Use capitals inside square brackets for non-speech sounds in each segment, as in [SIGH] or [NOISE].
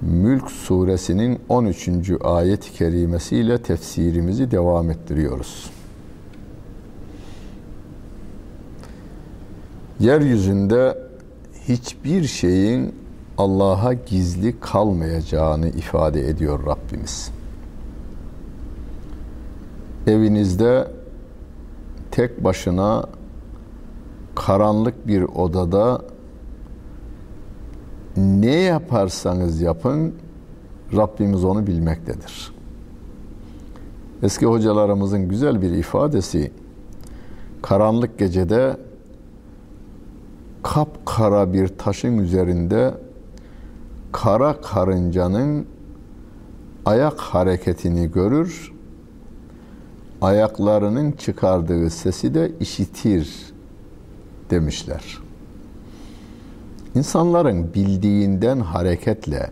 Mülk suresinin 13. ayet-i kerimesiyle tefsirimizi devam ettiriyoruz. Yeryüzünde hiçbir şeyin Allah'a gizli kalmayacağını ifade ediyor Rabbimiz. Evinizde tek başına karanlık bir odada ne yaparsanız yapın Rabbimiz onu bilmektedir. Eski hocalarımızın güzel bir ifadesi karanlık gecede kapkara bir taşın üzerinde kara karıncanın ayak hareketini görür, ayaklarının çıkardığı sesi de işitir demişler. İnsanların bildiğinden hareketle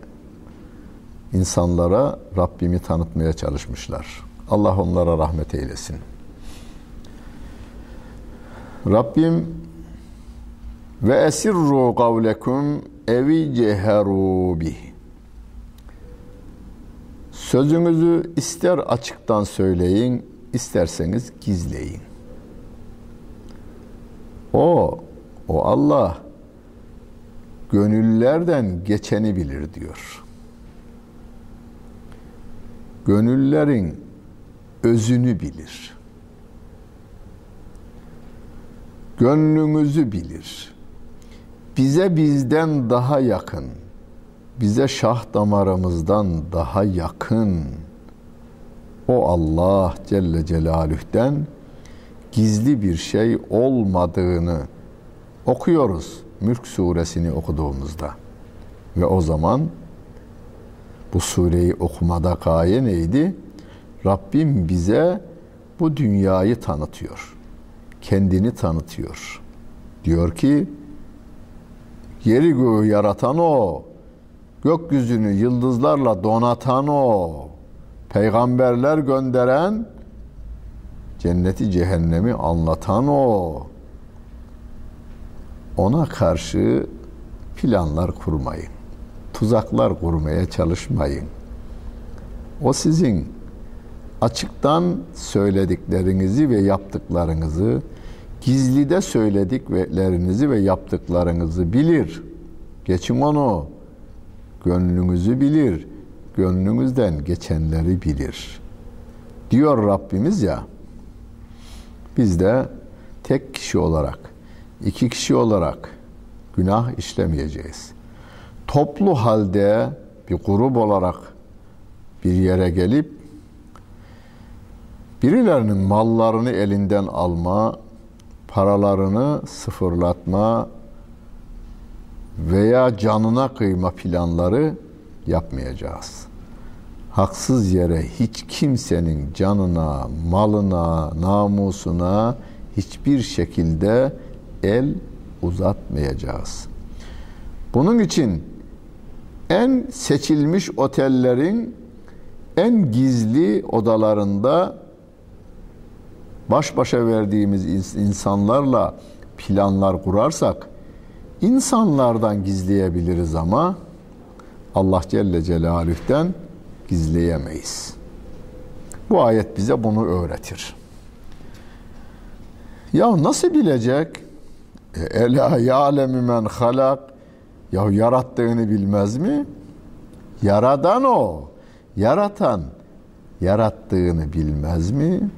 insanlara Rabbimi tanıtmaya çalışmışlar. Allah onlara rahmet eylesin. Rabbim ve esirru kavlekum evi ceheru bih. Sözünüzü ister açıktan söyleyin, isterseniz gizleyin. O, o Allah gönüllerden geçeni bilir diyor. Gönüllerin özünü bilir. Gönlünüzü bilir. Bize bizden daha yakın, bize şah damarımızdan daha yakın o Allah Celle Celaluh'ten gizli bir şey olmadığını okuyoruz Mülk suresini okuduğumuzda. Ve o zaman bu sureyi okumada gaye neydi? Rabbim bize bu dünyayı tanıtıyor. Kendini tanıtıyor. Diyor ki yeri göğü yaratan o, gökyüzünü yıldızlarla donatan o, peygamberler gönderen, cenneti cehennemi anlatan o, ona karşı planlar kurmayın. Tuzaklar kurmaya çalışmayın. O sizin açıktan söylediklerinizi ve yaptıklarınızı, gizlide söylediklerinizi ve yaptıklarınızı bilir. Geçin onu. Gönlünüzü bilir. Gönlünüzden geçenleri bilir. Diyor Rabbimiz ya. Biz de tek kişi olarak iki kişi olarak günah işlemeyeceğiz. Toplu halde bir grup olarak bir yere gelip birilerinin mallarını elinden alma, paralarını sıfırlatma veya canına kıyma planları yapmayacağız. Haksız yere hiç kimsenin canına, malına, namusuna hiçbir şekilde el uzatmayacağız. Bunun için en seçilmiş otellerin en gizli odalarında baş başa verdiğimiz insanlarla planlar kurarsak insanlardan gizleyebiliriz ama Allah Celle Celaluh'ten gizleyemeyiz. Bu ayet bize bunu öğretir. Ya nasıl bilecek? Ela ya'lemu men halak. Ya yarattığını bilmez mi? Yaradan o. Yaratan yarattığını bilmez mi?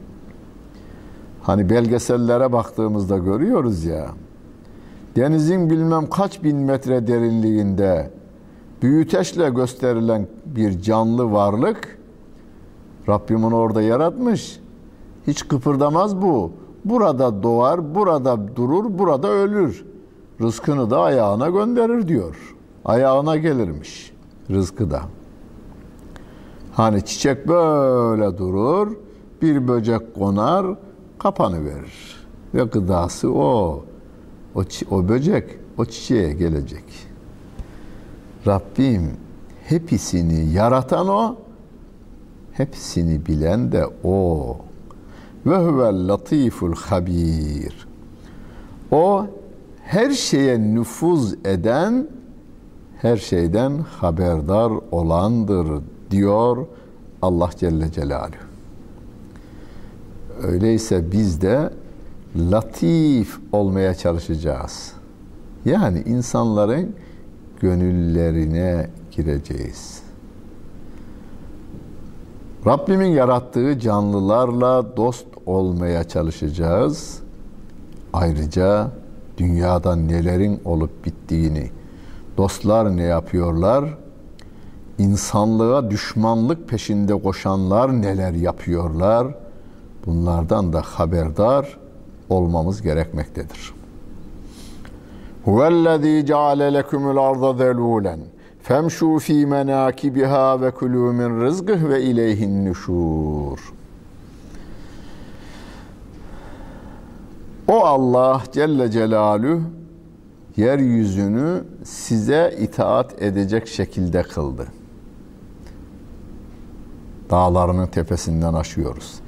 Hani belgesellere baktığımızda görüyoruz ya. Denizin bilmem kaç bin metre derinliğinde büyüteçle gösterilen bir canlı varlık Rabbim onu orada yaratmış. Hiç kıpırdamaz bu. Burada doğar, burada durur, burada ölür. Rızkını da ayağına gönderir diyor. Ayağına gelirmiş rızkı da. Hani çiçek böyle durur, bir böcek konar, kapanı verir. Ve gıdası o. O, o böcek o çiçeğe gelecek. Rabbim hepsini yaratan o, hepsini bilen de o. Ve huvel latiful habir. O her şeye nüfuz eden, her şeyden haberdar olandır diyor Allah Celle Celaluhu. Öyleyse biz de latif olmaya çalışacağız. Yani insanların gönüllerine gireceğiz. Rabbimin yarattığı canlılarla dost olmaya çalışacağız. Ayrıca dünyada nelerin olup bittiğini, dostlar ne yapıyorlar, insanlığa düşmanlık peşinde koşanlar neler yapıyorlar, bunlardan da haberdar olmamız gerekmektedir. Huvellezî ceale lekumul arda zelûlen femşû fî menâkibiha ve kulû min rızgıh ve ileyhin nüşûr. O Allah Celle Celaluhu yeryüzünü size itaat edecek şekilde kıldı. Dağlarının tepesinden aşıyoruz.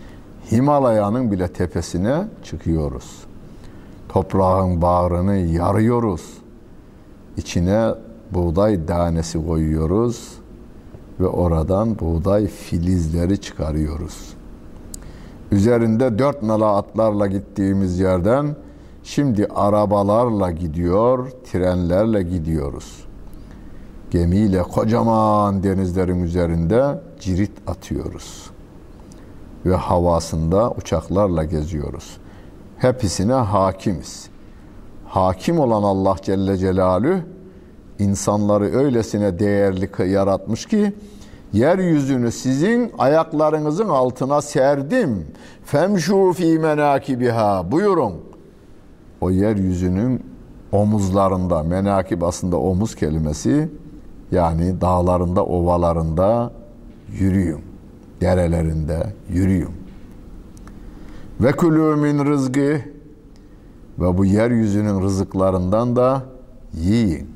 Himalaya'nın bile tepesine çıkıyoruz. Toprağın bağrını yarıyoruz. İçine buğday tanesi koyuyoruz ve oradan buğday filizleri çıkarıyoruz. Üzerinde dört nala atlarla gittiğimiz yerden şimdi arabalarla gidiyor, trenlerle gidiyoruz. Gemiyle kocaman denizlerin üzerinde cirit atıyoruz ve havasında uçaklarla geziyoruz. Hepsine hakimiz. Hakim olan Allah Celle Celaluhu insanları öylesine değerli yaratmış ki yeryüzünü sizin ayaklarınızın altına serdim. Femşu fi menakibiha. Buyurun. O yeryüzünün omuzlarında, menakib aslında omuz kelimesi yani dağlarında, ovalarında yürüyün derelerinde yürüyün. Ve kulü min rızgı ve bu yeryüzünün rızıklarından da yiyin.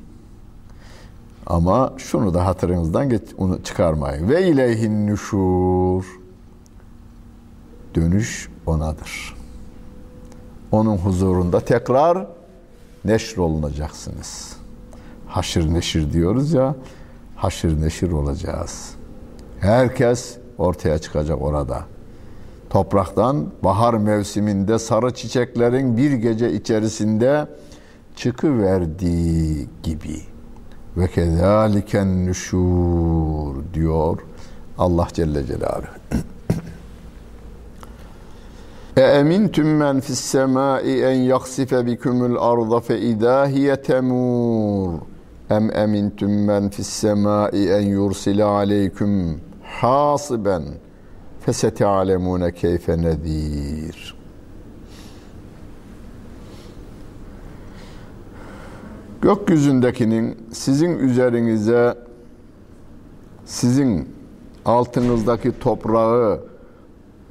Ama şunu da hatırınızdan geç, onu çıkarmayın. Ve ileyhin nüşur. Dönüş onadır. Onun huzurunda tekrar neşr olunacaksınız. Haşır neşir diyoruz ya, haşır neşir olacağız. Herkes ortaya çıkacak orada. Topraktan bahar mevsiminde sarı çiçeklerin bir gece içerisinde çıkıverdiği gibi. Ve kezaliken nüşur diyor Allah Celle Celaluhu. [CLEARS THROAT] E emintum men fis semai en yaksife bikumul arda fe idâ hiye temur. Em emintum men fis semai en yursile aleyküm hasiben fesetealemune keyfe nedir. Gökyüzündekinin sizin üzerinize sizin altınızdaki toprağı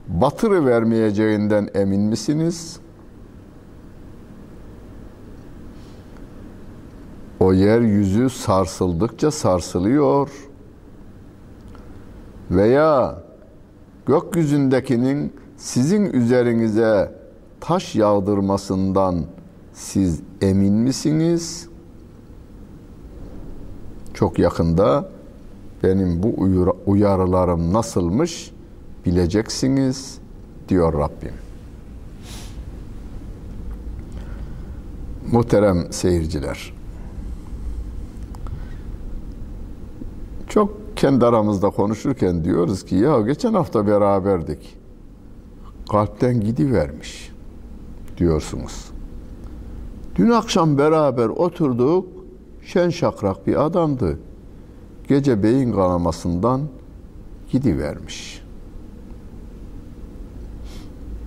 batırı vermeyeceğinden emin misiniz? O yeryüzü sarsıldıkça sarsılıyor veya gökyüzündekinin sizin üzerinize taş yağdırmasından siz emin misiniz? Çok yakında benim bu uyarılarım nasılmış bileceksiniz diyor Rabbim. Muhterem seyirciler. Çok kendi aramızda konuşurken diyoruz ki ya geçen hafta beraberdik. Kalpten gidivermiş diyorsunuz. Dün akşam beraber oturduk. Şen şakrak bir adamdı. Gece beyin kanamasından gidivermiş.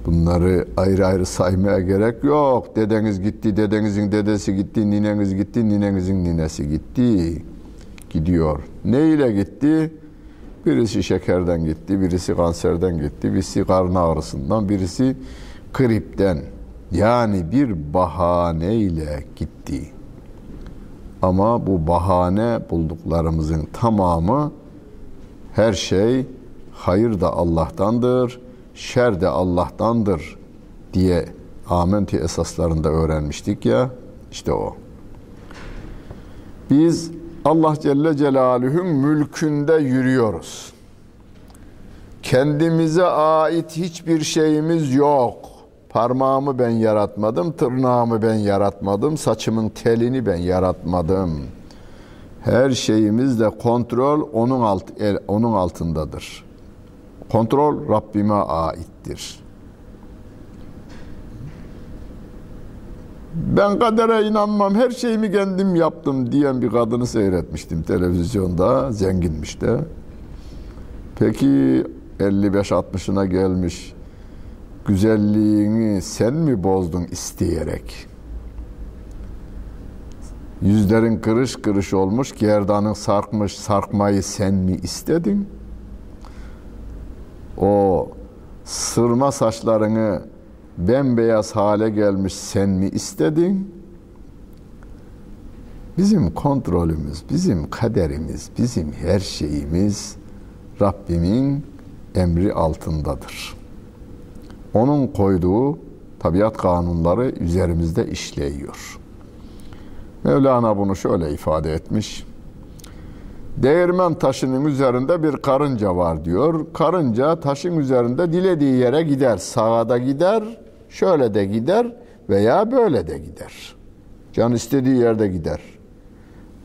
Bunları ayrı ayrı saymaya gerek yok. Dedeniz gitti, dedenizin dedesi gitti, nineniz gitti, ninenizin ninesi gitti gidiyor. Ne ile gitti? Birisi şekerden gitti, birisi kanserden gitti, birisi karın ağrısından, birisi gripten. Yani bir bahaneyle gitti. Ama bu bahane bulduklarımızın tamamı her şey hayır da Allah'tandır, şer de Allah'tandır diye amenti esaslarında öğrenmiştik ya. işte o. Biz Allah Celle Celaluhu'nun mülkünde yürüyoruz. Kendimize ait hiçbir şeyimiz yok. Parmağımı ben yaratmadım, tırnağımı ben yaratmadım, saçımın telini ben yaratmadım. Her şeyimizle kontrol onun alt el, onun altındadır. Kontrol Rabbime aittir. Ben kadere inanmam, her şeyimi kendim yaptım diyen bir kadını seyretmiştim televizyonda, zenginmiş de. Peki 55-60'ına gelmiş, güzelliğini sen mi bozdun isteyerek? Yüzlerin kırış kırış olmuş, gerdanın sarkmış, sarkmayı sen mi istedin? O sırma saçlarını bembeyaz hale gelmiş sen mi istedin? Bizim kontrolümüz, bizim kaderimiz, bizim her şeyimiz Rabbimin emri altındadır. Onun koyduğu tabiat kanunları üzerimizde işleyiyor. Mevlana bunu şöyle ifade etmiş. Değirmen taşının üzerinde bir karınca var diyor. Karınca taşın üzerinde dilediği yere gider. Sağa da gider, şöyle de gider veya böyle de gider. Can istediği yerde gider.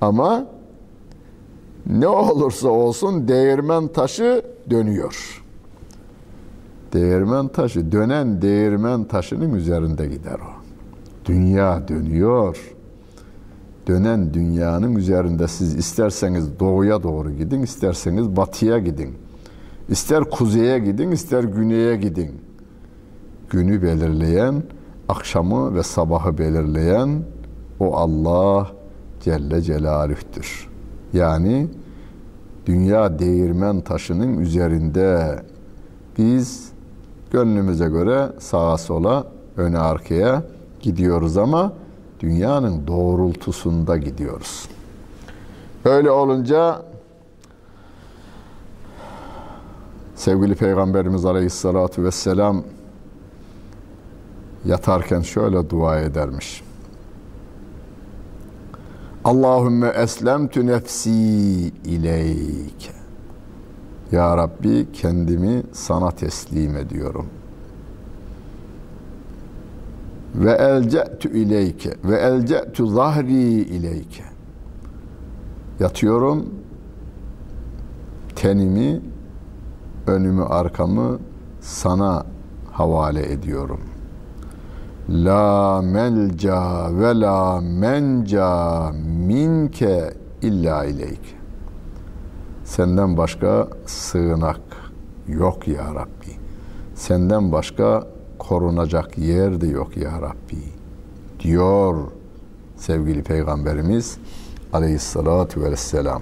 Ama ne olursa olsun değirmen taşı dönüyor. Değirmen taşı, dönen değirmen taşının üzerinde gider o. Dünya dönüyor. Dönen dünyanın üzerinde siz isterseniz doğuya doğru gidin, isterseniz batıya gidin. İster kuzeye gidin, ister güneye gidin. Günü belirleyen, akşamı ve sabahı belirleyen o Allah Celle Celaluh'tür. Yani dünya değirmen taşının üzerinde biz gönlümüze göre sağa sola, öne arkaya gidiyoruz ama dünyanın doğrultusunda gidiyoruz. Öyle olunca sevgili Peygamberimiz Aleyhisselatü Vesselam yatarken şöyle dua edermiş. Allahümme eslemtü nefsi ileyke. Ya Rabbi kendimi sana teslim ediyorum. Ve elce'tü ileyke ve elce'tü zahri ileyke. Yatıyorum tenimi, önümü, arkamı sana havale ediyorum.'' La melca ve la menca minke illa ileyk. Senden başka sığınak yok ya Rabbi. Senden başka korunacak yer de yok ya Rabbi. Diyor sevgili Peygamberimiz aleyhissalatu vesselam.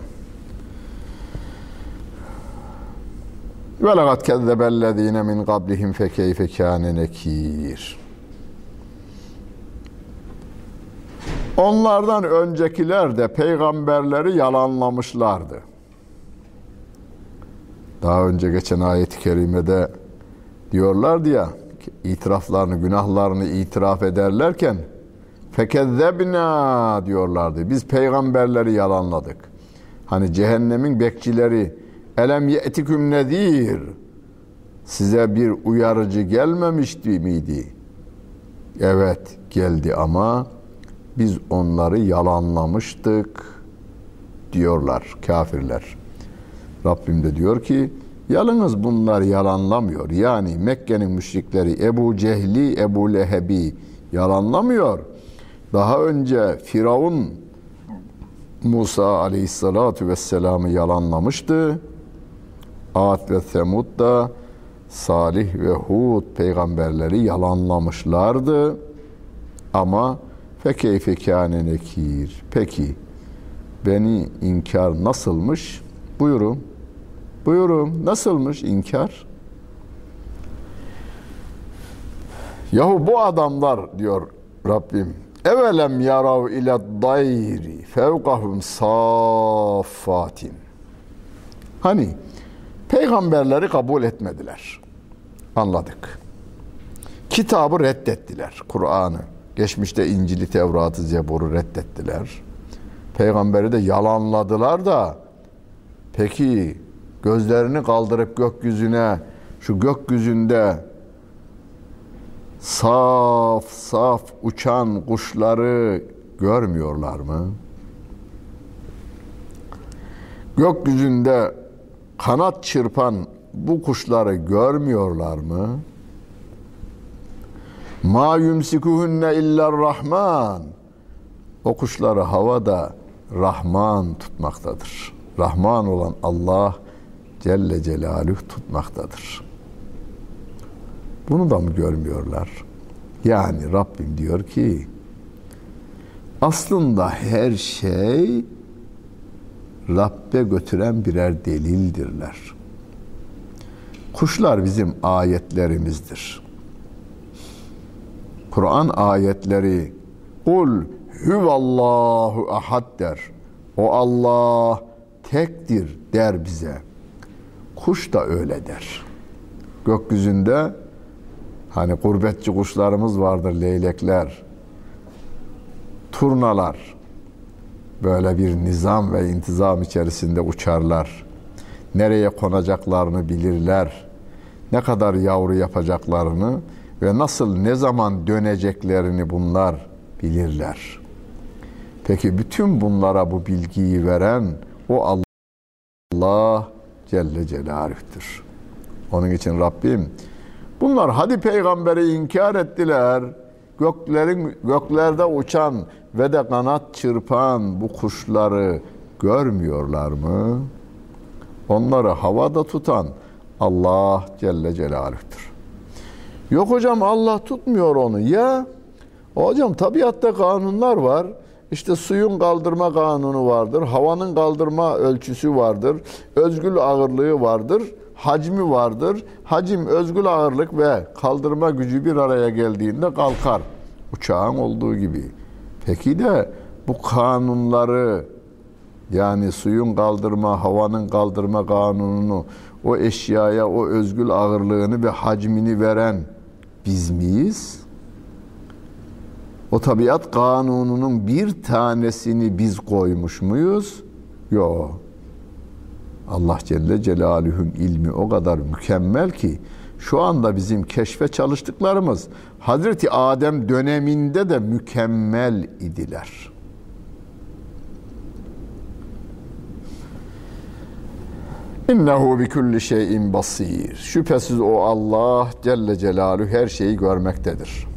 Ve lekad kezzebellezine min qablihim fekeyfe kâne nekîr. Onlardan öncekiler de peygamberleri yalanlamışlardı. Daha önce geçen ayet-i kerimede diyorlardı ya itiraflarını, günahlarını itiraf ederlerken fekezzebna diyorlardı. Biz peygamberleri yalanladık. Hani cehennemin bekçileri elem ye'tiküm nedir? Size bir uyarıcı gelmemişti miydi? Evet geldi ama biz onları yalanlamıştık diyorlar kafirler. Rabbim de diyor ki yalnız bunlar yalanlamıyor. Yani Mekke'nin müşrikleri Ebu Cehli, Ebu Lehebi yalanlamıyor. Daha önce Firavun Musa aleyhissalatu vesselam'ı yalanlamıştı. Ad ve Semud da Salih ve Hud peygamberleri yalanlamışlardı. Ama Fekeyfe kâne nekir. Peki beni inkar nasılmış? Buyurun. Buyurun nasılmış inkar? Yahu bu adamlar diyor Rabbim. Evelem yarav ile dayri fevkahum saffatin. Hani peygamberleri kabul etmediler. Anladık. Kitabı reddettiler. Kur'an'ı. Geçmişte İncil'i, Tevrat'ı, Zebur'u reddettiler. Peygamberi de yalanladılar da peki gözlerini kaldırıp gökyüzüne şu gökyüzünde saf saf uçan kuşları görmüyorlar mı? Gökyüzünde kanat çırpan bu kuşları görmüyorlar mı? Ma yumsikuhunne illa rahman. O kuşları havada Rahman tutmaktadır. Rahman olan Allah Celle Celaluhu tutmaktadır. Bunu da mı görmüyorlar? Yani Rabbim diyor ki aslında her şey Rabbe götüren birer delildirler. Kuşlar bizim ayetlerimizdir. Kur'an ayetleri Kul huvallahu ahad der. O Allah tektir der bize. Kuş da öyle der. Gökyüzünde hani gurbetçi kuşlarımız vardır leylekler, turnalar böyle bir nizam ve intizam içerisinde uçarlar. Nereye konacaklarını bilirler. Ne kadar yavru yapacaklarını ve nasıl ne zaman döneceklerini bunlar bilirler. Peki bütün bunlara bu bilgiyi veren o Allah Celle Celaluh'tür. Onun için Rabbim bunlar hadi peygamberi inkar ettiler. Göklerin göklerde uçan ve de kanat çırpan bu kuşları görmüyorlar mı? Onları havada tutan Allah Celle Celaluh'tür. Yok hocam Allah tutmuyor onu. Ya hocam tabiatta kanunlar var. İşte suyun kaldırma kanunu vardır, havanın kaldırma ölçüsü vardır, özgül ağırlığı vardır, hacmi vardır. Hacim, özgül ağırlık ve kaldırma gücü bir araya geldiğinde kalkar. Uçağın olduğu gibi. Peki de bu kanunları yani suyun kaldırma, havanın kaldırma kanununu, o eşyaya o özgül ağırlığını ve hacmini veren biz miyiz? O tabiat kanununun bir tanesini biz koymuş muyuz? Yok. Allah Celle Celaluhu'nun ilmi o kadar mükemmel ki şu anda bizim keşfe çalıştıklarımız Hazreti Adem döneminde de mükemmel idiler. İnnehu bi kulli şeyin basir. Şüphesiz o Allah Celle Celaluhu her şeyi görmektedir.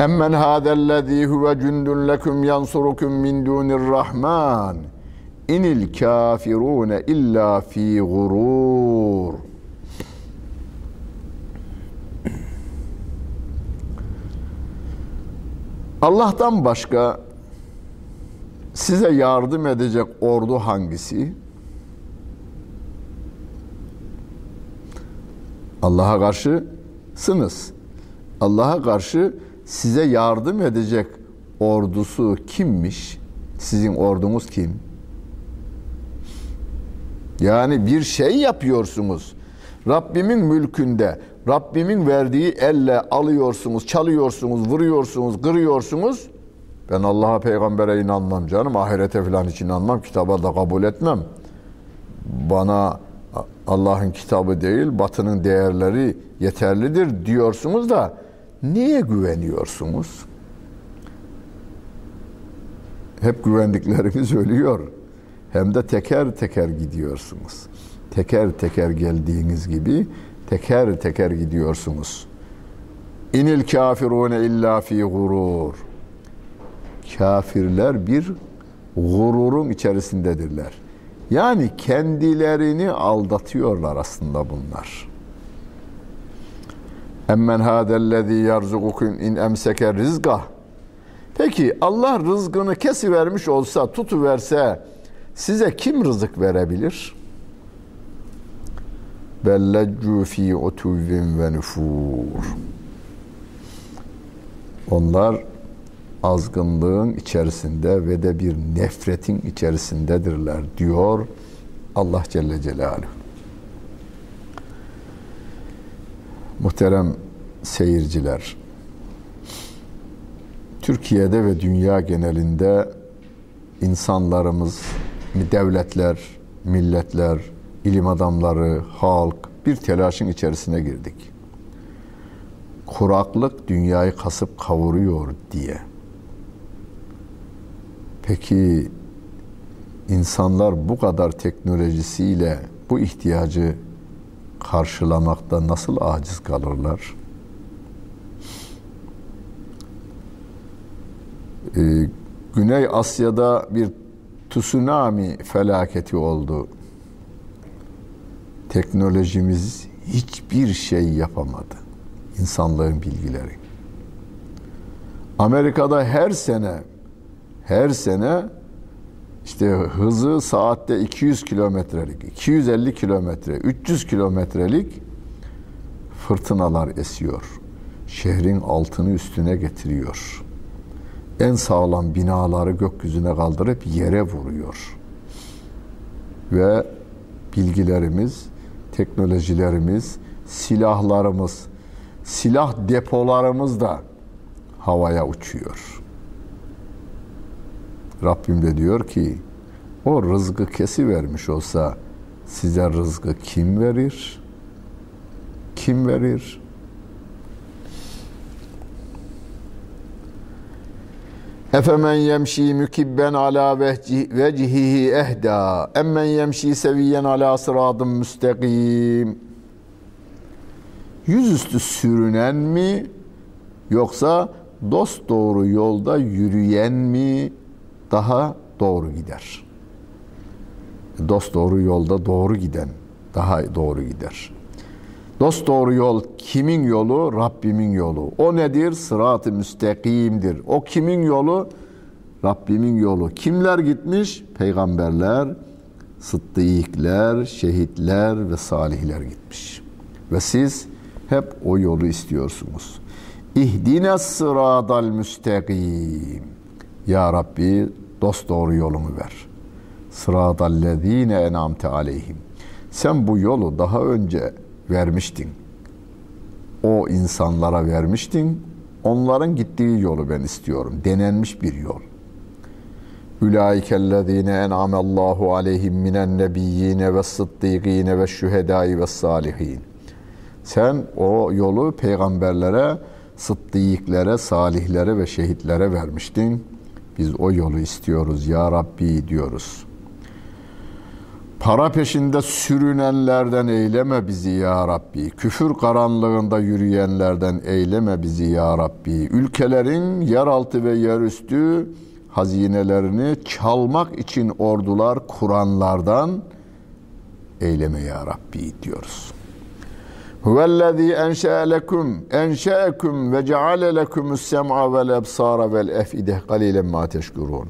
Emmen hâzellezî huve cündün leküm yansurukum min dûnir rahman. İnil kafirûne illa fî gurûr. Allah'tan başka size yardım edecek ordu hangisi? Allah'a karşı sınız. Allah'a karşı size yardım edecek ordusu kimmiş? Sizin ordunuz kim? Yani bir şey yapıyorsunuz. Rabbimin mülkünde, Rabbimin verdiği elle alıyorsunuz, çalıyorsunuz, vuruyorsunuz, kırıyorsunuz. Ben Allah'a, peygambere inanmam canım. Ahirete falan hiç inanmam. Kitaba da kabul etmem. Bana Allah'ın kitabı değil, batının değerleri yeterlidir diyorsunuz da niye güveniyorsunuz? Hep güvendikleriniz ölüyor. Hem de teker teker gidiyorsunuz. Teker teker geldiğiniz gibi teker teker gidiyorsunuz. İnil kafirune illa fi gurur. Kafirler bir gururun içerisindedirler. Yani kendilerini aldatıyorlar aslında bunlar. Emmen hadellezî yerzukukum in emseke rizgah. Peki Allah rızkını kesivermiş olsa, tutuverse size kim rızık verebilir? belleccu fi utuvvin ve nufur. Onlar azgınlığın içerisinde ve de bir nefretin içerisindedirler diyor Allah Celle Celaluhu. Muhterem seyirciler, Türkiye'de ve dünya genelinde insanlarımız, devletler, milletler, ilim adamları, halk bir telaşın içerisine girdik. Kuraklık dünyayı kasıp kavuruyor diye. Peki insanlar bu kadar teknolojisiyle bu ihtiyacı karşılamakta nasıl aciz kalırlar? Ee, Güney Asya'da bir tsunami felaketi oldu. Teknolojimiz hiçbir şey yapamadı. İnsanlığın bilgileri. Amerika'da her sene her sene işte hızı saatte 200 kilometrelik, 250 kilometre, 300 kilometrelik fırtınalar esiyor. Şehrin altını üstüne getiriyor. En sağlam binaları gökyüzüne kaldırıp yere vuruyor. Ve bilgilerimiz, teknolojilerimiz, silahlarımız, silah depolarımız da havaya uçuyor. Rabbim de diyor ki o rızkı kesi vermiş olsa size rızkı kim verir? Kim verir? Efemen yemşi mükibben ala vecihihi ehda emmen yemşi seviyen ala sıradın müstakim Yüzüstü sürünen mi yoksa dost doğru yolda yürüyen mi daha doğru gider. Dost doğru yolda doğru giden daha doğru gider. Dost doğru yol kimin yolu? Rabbimin yolu. O nedir? Sırat-ı müstakimdir. O kimin yolu? Rabbimin yolu. Kimler gitmiş? Peygamberler, sıddıkler, şehitler ve salihler gitmiş. Ve siz hep o yolu istiyorsunuz. İhdine sıradal müstakim. Ya Rabbi dost doğru yolumu ver. Sıradallezine enamte aleyhim. Sen bu yolu daha önce vermiştin. O insanlara vermiştin. Onların gittiği yolu ben istiyorum. Denenmiş bir yol. Ülaikellezine en'amallahu aleyhim minen nebiyyine ve sıddıkine ve şühedai ve salihin. Sen o yolu peygamberlere, sıddıklere, salihlere ve şehitlere vermiştin. Biz o yolu istiyoruz ya Rabbi diyoruz. Para peşinde sürünenlerden eyleme bizi ya Rabbi. Küfür karanlığında yürüyenlerden eyleme bizi ya Rabbi. Ülkelerin yeraltı ve yerüstü hazinelerini çalmak için ordular kuranlardan eyleme ya Rabbi diyoruz. Huvellezî enşe'e lekum enşe'ekum ve ceale lekumus sem'a vel ebsara vel efide kalilen ma teşkurun.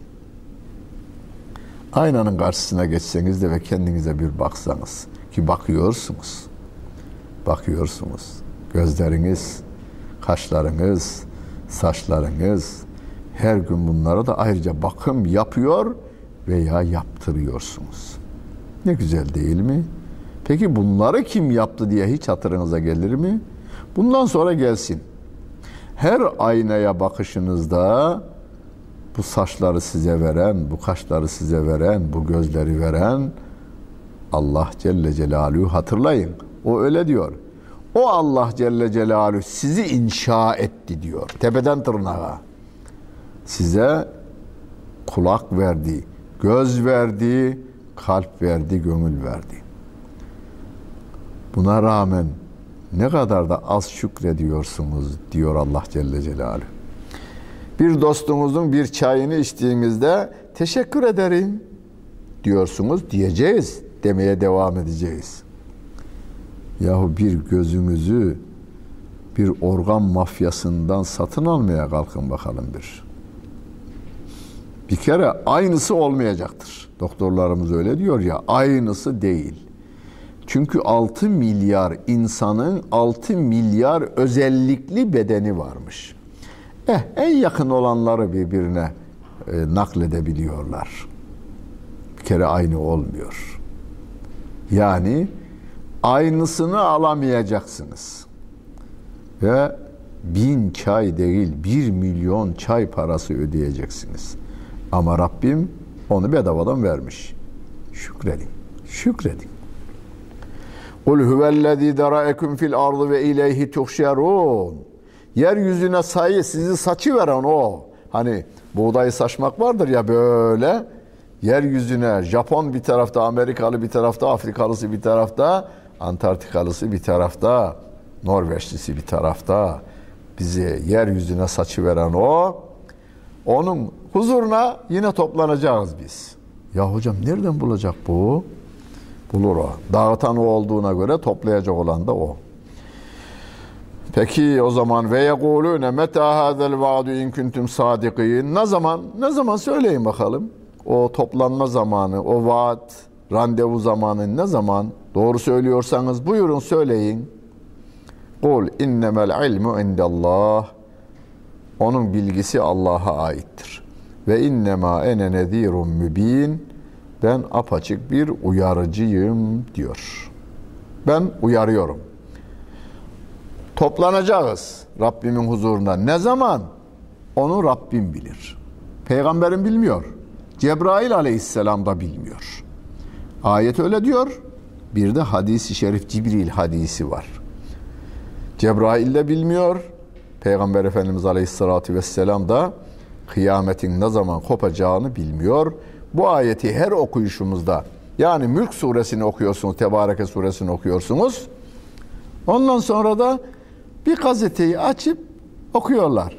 Aynanın karşısına geçseniz de ve kendinize bir baksanız ki bakıyorsunuz. Bakıyorsunuz. Gözleriniz, kaşlarınız, saçlarınız her gün bunlara da ayrıca bakım yapıyor veya yaptırıyorsunuz. Ne güzel değil mi? Peki bunları kim yaptı diye hiç hatırınıza gelir mi? Bundan sonra gelsin. Her aynaya bakışınızda bu saçları size veren, bu kaşları size veren, bu gözleri veren Allah Celle Celaluhu hatırlayın. O öyle diyor. O Allah Celle Celaluhu sizi inşa etti diyor. Tepeden tırnağa. Size kulak verdi, göz verdi, kalp verdi, gönül verdi. Buna rağmen ne kadar da az şükrediyorsunuz diyor Allah Celle Celaluhu. Bir dostunuzun bir çayını içtiğinizde teşekkür ederim diyorsunuz diyeceğiz. Demeye devam edeceğiz. Yahu bir gözünüzü bir organ mafyasından satın almaya kalkın bakalım bir. Bir kere aynısı olmayacaktır. Doktorlarımız öyle diyor ya, aynısı değil Çünkü 6 milyar insanın 6 milyar özellikli bedeni varmış. Eh, en yakın olanları birbirine e, nakledebiliyorlar. Bir kere aynı olmuyor. Yani aynısını alamayacaksınız. Ve bin çay değil bir milyon çay parası ödeyeceksiniz. Ama Rabbim onu bedavadan vermiş. Şükredin. Şükredin. Kul huvellezî derâekum fil ardı ve ileyhi tuhşerûn. Yeryüzüne sayı sizi saçı veren o. Hani buğdayı saçmak vardır ya böyle. Yeryüzüne Japon bir tarafta, Amerikalı bir tarafta, Afrikalısı bir tarafta, Antarktikalısı bir tarafta, Norveçlisi bir tarafta. Bizi yeryüzüne saçı veren o. Onun huzuruna yine toplanacağız biz. Ya hocam nereden bulacak bu? Bulur o. Dağıtan o olduğuna göre toplayacak olan da o. Peki o zaman ve yekulune meta hadel vaadu in kuntum sadikin. Ne zaman? Ne zaman söyleyin bakalım. O toplanma zamanı, o vaat, randevu zamanı ne zaman? Doğru söylüyorsanız buyurun söyleyin. Kul innemel ilmu indallah. Onun bilgisi Allah'a aittir. Ve innema ene nezirun mübin. Ben apaçık bir uyarıcıyım diyor. Ben uyarıyorum. Toplanacağız Rabbimin huzurunda. Ne zaman? Onu Rabbim bilir. Peygamberin bilmiyor. Cebrail aleyhisselam da bilmiyor. Ayet öyle diyor. Bir de hadisi şerif Cibril hadisi var. Cebrail de bilmiyor. Peygamber Efendimiz aleyhissalatü vesselam da kıyametin ne zaman kopacağını bilmiyor. Bu ayeti her okuyuşumuzda yani Mülk suresini okuyorsunuz, Tebareke suresini okuyorsunuz. Ondan sonra da bir gazeteyi açıp okuyorlar.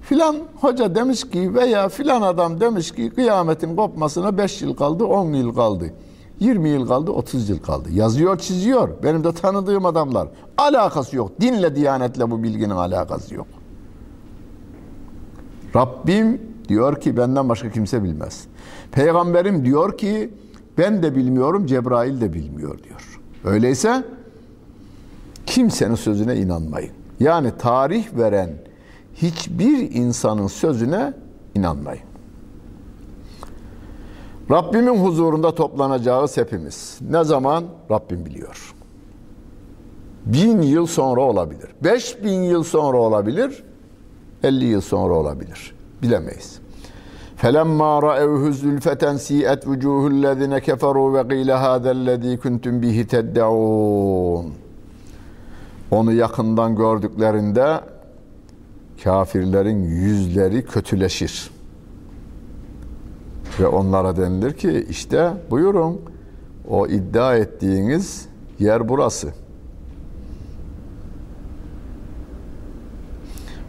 Filan hoca demiş ki veya filan adam demiş ki kıyametin kopmasına 5 yıl kaldı, 10 yıl kaldı. 20 yıl kaldı, 30 yıl kaldı. Yazıyor, çiziyor. Benim de tanıdığım adamlar. Alakası yok. Dinle, diyanetle bu bilginin alakası yok. Rabbim diyor ki benden başka kimse bilmez. Peygamberim diyor ki ben de bilmiyorum, Cebrail de bilmiyor diyor. Öyleyse kimsenin sözüne inanmayın. Yani tarih veren hiçbir insanın sözüne inanmayın. Rabbimin huzurunda toplanacağız hepimiz. Ne zaman? Rabbim biliyor. Bin yıl sonra olabilir. Beş bin yıl sonra olabilir. Elli yıl sonra olabilir. Bilemeyiz. فَلَمَّا رَأَوْهُ زُلْفَةً سِيئَتْ وُجُوهُ الَّذِينَ كَفَرُوا وَقِيلَ هَذَا الَّذ۪ي كُنْتُمْ بِهِ Onu yakından gördüklerinde kafirlerin yüzleri kötüleşir. Ve onlara denilir ki işte buyurun o iddia ettiğiniz yer burası.''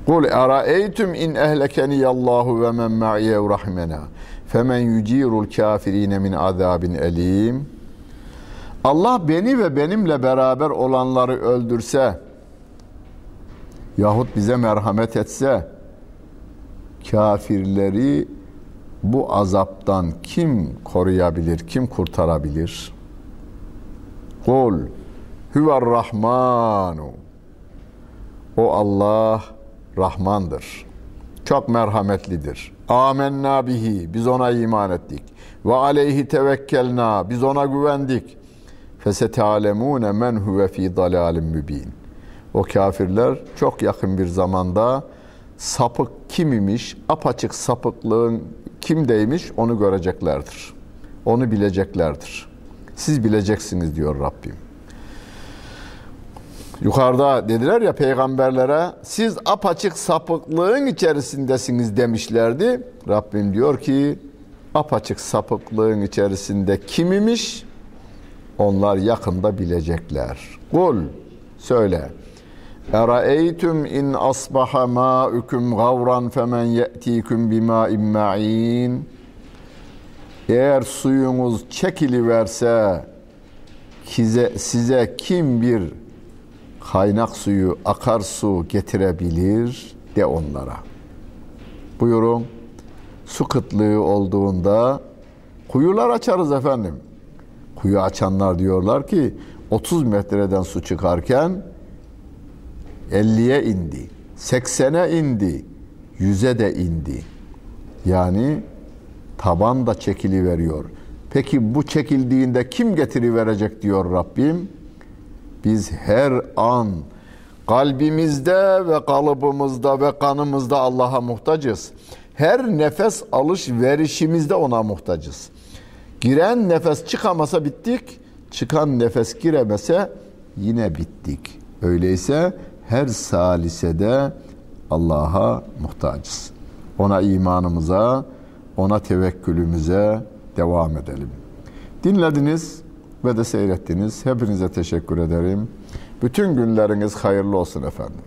Kul eraeytum in ehlekeni Allahu ve men ma'iye rahmena femen yucirul kafirine min azabin elim. Allah beni ve benimle beraber olanları öldürse yahut bize merhamet etse kafirleri bu azaptan kim koruyabilir, kim kurtarabilir? Kul huver rahmanu o Allah Rahmandır. Çok merhametlidir. Amenna bihi. Biz ona iman ettik. Ve aleyhi tevekkelna. Biz ona güvendik. Fesetealemune men huve fi dalalim mübin. O kafirler çok yakın bir zamanda sapık kim imiş, apaçık sapıklığın kimdeymiş onu göreceklerdir. Onu bileceklerdir. Siz bileceksiniz diyor Rabbim. Yukarıda dediler ya peygamberlere siz apaçık sapıklığın içerisindesiniz demişlerdi. Rabbim diyor ki apaçık sapıklığın içerisinde kim imiş? Onlar yakında bilecekler. Kul söyle. Eraeytum in asbaha ma'ukum gavran femen ye'tikum bima'in ma'in. Eğer suyunuz çekiliverse size, size kim bir kaynak suyu, akarsu getirebilir de onlara. Buyurun. Su kıtlığı olduğunda kuyular açarız efendim. Kuyu açanlar diyorlar ki 30 metreden su çıkarken 50'ye indi. 80'e indi. 100'e de indi. Yani taban da çekili veriyor. Peki bu çekildiğinde kim getiri verecek diyor Rabbim? Biz her an kalbimizde ve kalıbımızda ve kanımızda Allah'a muhtacız. Her nefes alış verişimizde ona muhtacız. Giren nefes çıkamasa bittik, çıkan nefes giremese yine bittik. Öyleyse her salisede Allah'a muhtacız. Ona imanımıza, ona tevekkülümüze devam edelim. Dinlediniz ve de seyrettiniz. Hepinize teşekkür ederim. Bütün günleriniz hayırlı olsun efendim.